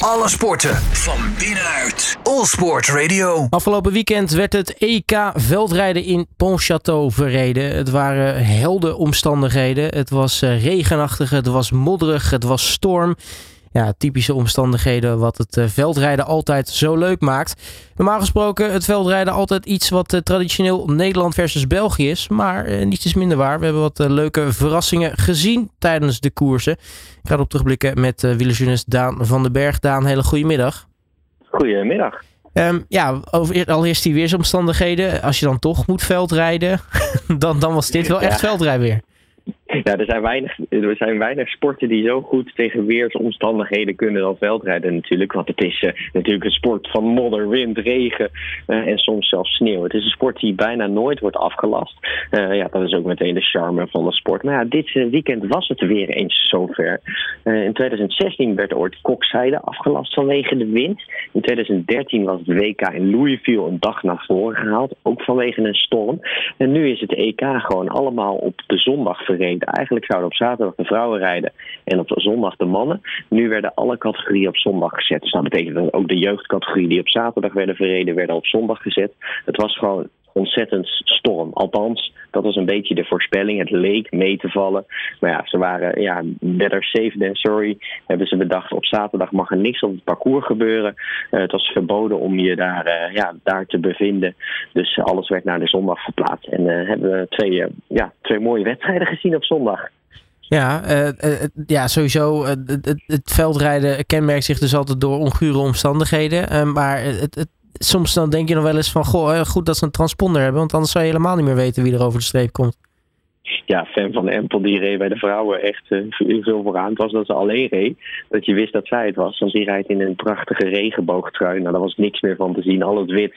Alle sporten van binnenuit. All Sport Radio. Afgelopen weekend werd het EK veldrijden in Pontchâteau verreden. Het waren helde omstandigheden. Het was eh, regenachtig, het was modderig, het was storm. Ja, typische omstandigheden wat het eh, veldrijden altijd zo leuk maakt. Normaal gesproken het veldrijden altijd iets wat eh, traditioneel Nederland versus België is. Maar eh, niets is minder waar. We hebben wat leuke verrassingen gezien tijdens de koersen. Ik ga erop terugblikken met uh, Daan van den Berg. Daan, hele goede middag. Goedemiddag. Ehm, ja, over, allereerst die weersomstandigheden. Als je dan toch moet veldrijden, dan, dan was dit wel echt Ja. veldrijden weer. Ja, er zijn, weinig, er zijn weinig sporten die zo goed tegen weersomstandigheden kunnen dan veldrijden natuurlijk. Want het is eh, natuurlijk een sport van modder, wind, regen eh, en soms zelfs sneeuw. Het is een sport die bijna nooit wordt afgelast. Eh, ja, dat is ook meteen de charme van de sport. Maar ja, dit weekend was het weer eens zover. In 2016 werd ooit kokzijde afgelast vanwege de wind. In 2013 was het WK in Louisville een dag naar voren gehaald, ook vanwege een storm. En nu is het EK gewoon allemaal op de zondag verreden. Eigenlijk zouden op zaterdag de vrouwen rijden en op zondag de mannen. Nu werden alle categorieën op zondag gezet. Dus dat betekent dat ook de jeugdcategorieën die op zaterdag werden verreden, werden op zondag gezet. Het was gewoon ontzettend storm. Althans, dat was een beetje de voorspelling. Het leek mee te vallen. Maar ja, ze waren ja, better safe than sorry. Hebben ze bedacht, op zaterdag mag er niks op het parcours gebeuren. Eh, het was verboden om je daar, eh, ja, daar te bevinden. Dus alles werd naar de zondag verplaatst. En eh, hebben we twee, ja, twee mooie wedstrijden gezien op zondag. Ja, ja sowieso. het, het, veldrijden kenmerkt zich dus altijd door ongure omstandigheden. Maar het, het, soms dan denk je nog wel eens van... Goh, eh, goed dat ze een transponder hebben. Want anders zou je helemaal niet meer weten wie er over de streep komt. Ja, fan van Empel, die reed bij de vrouwen echt eh, veel vooraan. Het was dat ze alleen reed, dat je wist dat zij het was. Want die rijdt in een prachtige regenboogtrui. Nou, daar was niks meer van te zien. Al het wit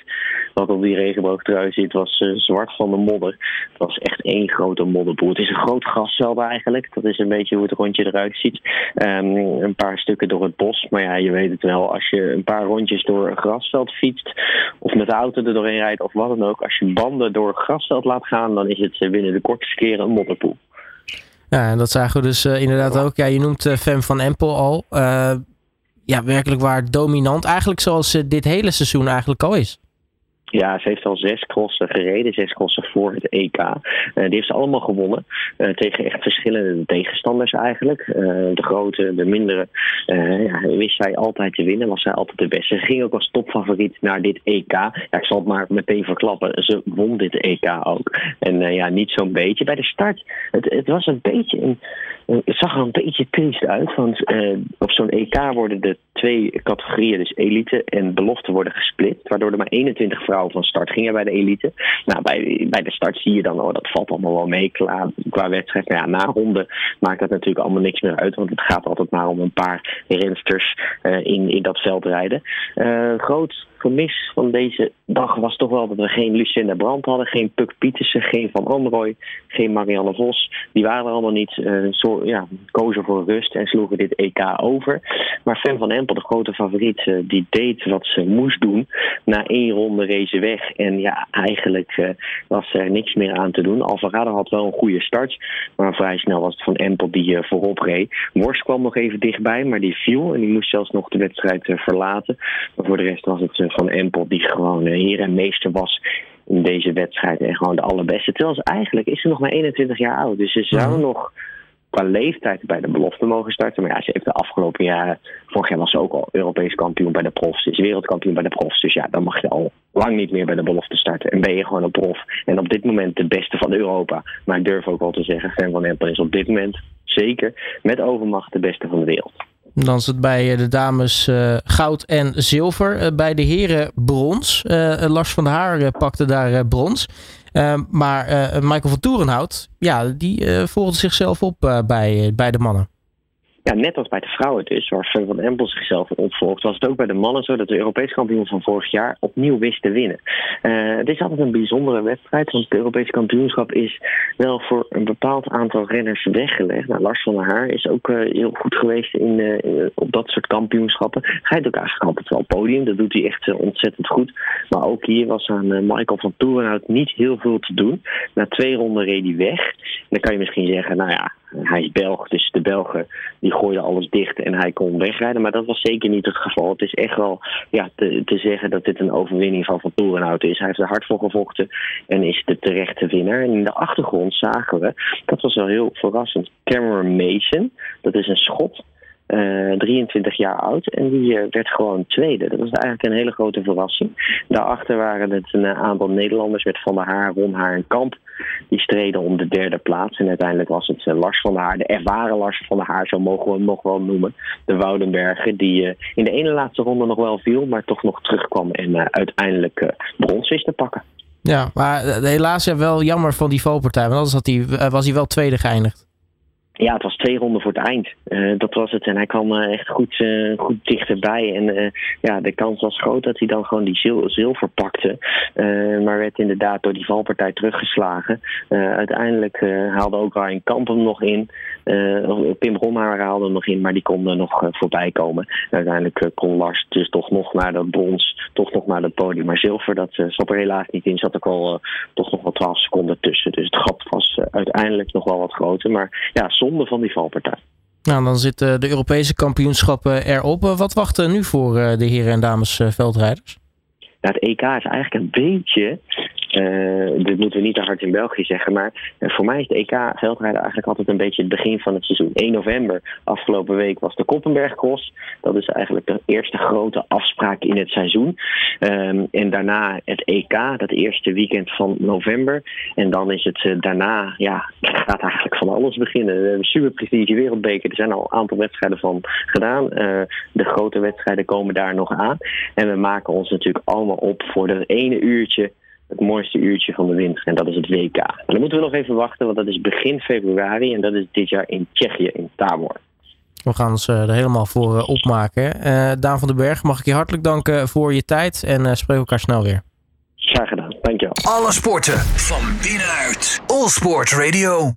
wat op die regenboogtrui zit, was eh, zwart van de modder. Het was echt één grote modderpoel. Het is een groot grasveld eigenlijk. Dat is een beetje hoe het rondje eruit ziet. Ehm, een paar stukken door het bos. Maar ja, je weet het wel. Als je een paar rondjes door een grasveld fietst, of met de auto er doorheen rijdt, of wat dan ook. Als je banden door het grasveld laat gaan, dan is het eh, binnen de kortste keren een Ja, en dat zagen we dus eh, inderdaad ook. Ja, je noemt eh Fem van Empel al. Eh, ja, werkelijk waar dominant. Eigenlijk zoals dit hele seizoen eigenlijk al is. Ja, ze heeft al zes crossen gereden, zes crossen voor het EK. Eh, die heeft ze allemaal gewonnen. eh, tegen echt verschillende tegenstanders eigenlijk. Eh, de grote, de mindere. ja, wist zij altijd te winnen, was zij altijd de beste. Ze ging ook als topfavoriet naar dit EK. Ja, ik zal het maar meteen verklappen. Ze won dit EK ook. En ja, niet zo'n beetje. Bij de start, het, het was een beetje het zag er een beetje triest uit. Want eh, op zo'n EK worden de twee categorieën, dus elite en belofte, worden gesplit. Waardoor er maar 21 vrouwen van start gingen bij de elite. Nou, bij, bij de start zie je dan, oh, dat valt allemaal wel mee qua, qua wedstrijd. Maar ja, na ronde maakt dat natuurlijk allemaal niks meer uit. Want het gaat altijd maar om een paar rensters eh, in, in dat veld rijden. Eh, groot gemis van deze dag was toch wel dat we geen Lucinda Brandt hadden, geen Puk Pietersen, geen Van Androoy, geen Marianne Vos. Die waren er allemaal niet. eh, zo, ja, kozen voor rust en sloegen dit EK over. Maar Fan van Empel, de grote favoriet, eh, die deed wat ze moest doen. Na één ronde ze weg. En ja, eigenlijk eh, was er niks meer aan te doen. Alvarado had wel een goede start. Maar vrij snel was het van Empel die voorop reed. Worst kwam nog even dichtbij, maar die viel. En die moest zelfs nog de wedstrijd verlaten. Maar voor de rest was het van Empel die gewoon heer en meester was in deze wedstrijd. En gewoon de allerbeste. Terwijl ze eigenlijk is ze nog maar 21 jaar oud. Dus ze zou Mhm. nog qua leeftijd bij de belofte mogen starten. Maar ja, ze heeft de afgelopen jaren... Vorig jaar was ze ook al Europees kampioen bij de profs. Ze is wereldkampioen bij de profs. Dus ja, dan mag je al lang niet meer bij de belofte starten. En ben je gewoon een prof. En op dit moment de beste van Europa. Maar ik durf ook wel te zeggen, Fan van Empel is op dit moment zeker met overmacht de beste van de wereld. Dan is het bij eh, de dames eh, goud en zilver. Eh, bij de heren brons. Lars van der Haar pakte daar brons. Eh, maar Michael van Toerenhout, ja, die volgde zichzelf op bij, bij de mannen. Ja, net als bij de vrouwen dus, waar Van van Empel zichzelf opvolgt, was het ook bij de mannen zo dat de Europees kampioen van vorig jaar opnieuw wist te winnen. Eh, het is altijd een bijzondere wedstrijd, want het Europees kampioenschap is wel voor een bepaald aantal renners weggelegd. Nou, Lars van der Haar is ook eh, heel goed geweest in, eh, in- op dat soort kampioenschappen. Hij heeft ook eigenlijk altijd wel podium, dat doet hij echt ontzettend goed. Maar ook hier was aan Michael van Toerenhout niet heel veel te doen. Na twee ronden reed hij weg. Dan kan je misschien zeggen, nou ja, hij is Belg, dus de Belgen die gooiden alles dicht en hij kon wegrijden. Maar dat was zeker niet het geval. Het is echt wel ja, te, zeggen dat dit een overwinning van Van Toerenhout is. Hij heeft er hard voor gevochten en is de terechte winnaar. En in de achtergrond zagen we, dat was wel heel verrassend, Cameron Mason. Dat is een schot. 23 eh, jaar oud. En die uh, werd gewoon tweede. Dat was eigenlijk een hele grote verrassing. Daarachter waren het een aantal Nederlanders met Van der Haar, Ron Haar en Kamp. Die streden om de derde plaats. En uiteindelijk was het Lars van der Haar, de ervaren Lars van der Haar, zo mogen we hem nog wel noemen. De Woudenberger, die in de ene laatste ronde nog wel viel, maar toch nog terugkwam en uiteindelijk brons wist te pakken. Ja, maar helaas wel jammer van die valpartij, want anders had hij, was hij wel tweede geëindigd. Ja, het was twee ronden voor het eind. Uh, dat was het. En hij kwam uh, echt goed, uh, goed dichterbij. En ja, de kans was groot dat hij dan gewoon die zil zilver pakte. maar werd inderdaad door die valpartij teruggeslagen. uiteindelijk haalde ook Ryan Kamp hem nog in. Pim Romhaar haalde hem nog in, maar die kon er nog voorbij komen. uiteindelijk kon Lars dus toch nog naar dat brons, toch nog naar het podium. Maar zilver, dat zat er helaas niet in. Zat ook al toch nog wel 12 seconden tussen. Dus het gat was uiteindelijk nog wel wat groter. Maar ja, zonde van die valpartij. Nou, dan zitten de Europese kampioenschappen erop. Wat wacht er nu voor eh, de heren en dames eh, veldrijders? het EK is eigenlijk een beetje uh, dit moeten we niet te hard in België zeggen. Maar uh, voor mij is de EK veldrijden eigenlijk altijd een beetje het begin van het seizoen. 1 november, afgelopen week, was de Koppenberg Cross. Dat is eigenlijk de eerste grote afspraak in het seizoen. Um, en daarna het EK, dat eerste weekend van november. En dan is het uh, daarna, ja, gaat eigenlijk van alles beginnen. We hebben super prestige wereldbeker. Er zijn al een aantal wedstrijden van gedaan. de grote wedstrijden komen daar nog aan. En we maken ons natuurlijk allemaal op voor dat ene uurtje het mooiste uurtje van de winter. En dat is het WK. En dan moeten we nog even wachten, want dat is begin februari. En dat is dit jaar in Tsjechië, in Tabor. We gaan ons er helemaal voor eh, opmaken. Uh, Daan van den Berg, mag ik je hartelijk danken voor je tijd. En uh, spreek elkaar snel weer. Graag gedaan, dankjewel. Alle sporten van binnenuit. All Sport Radio.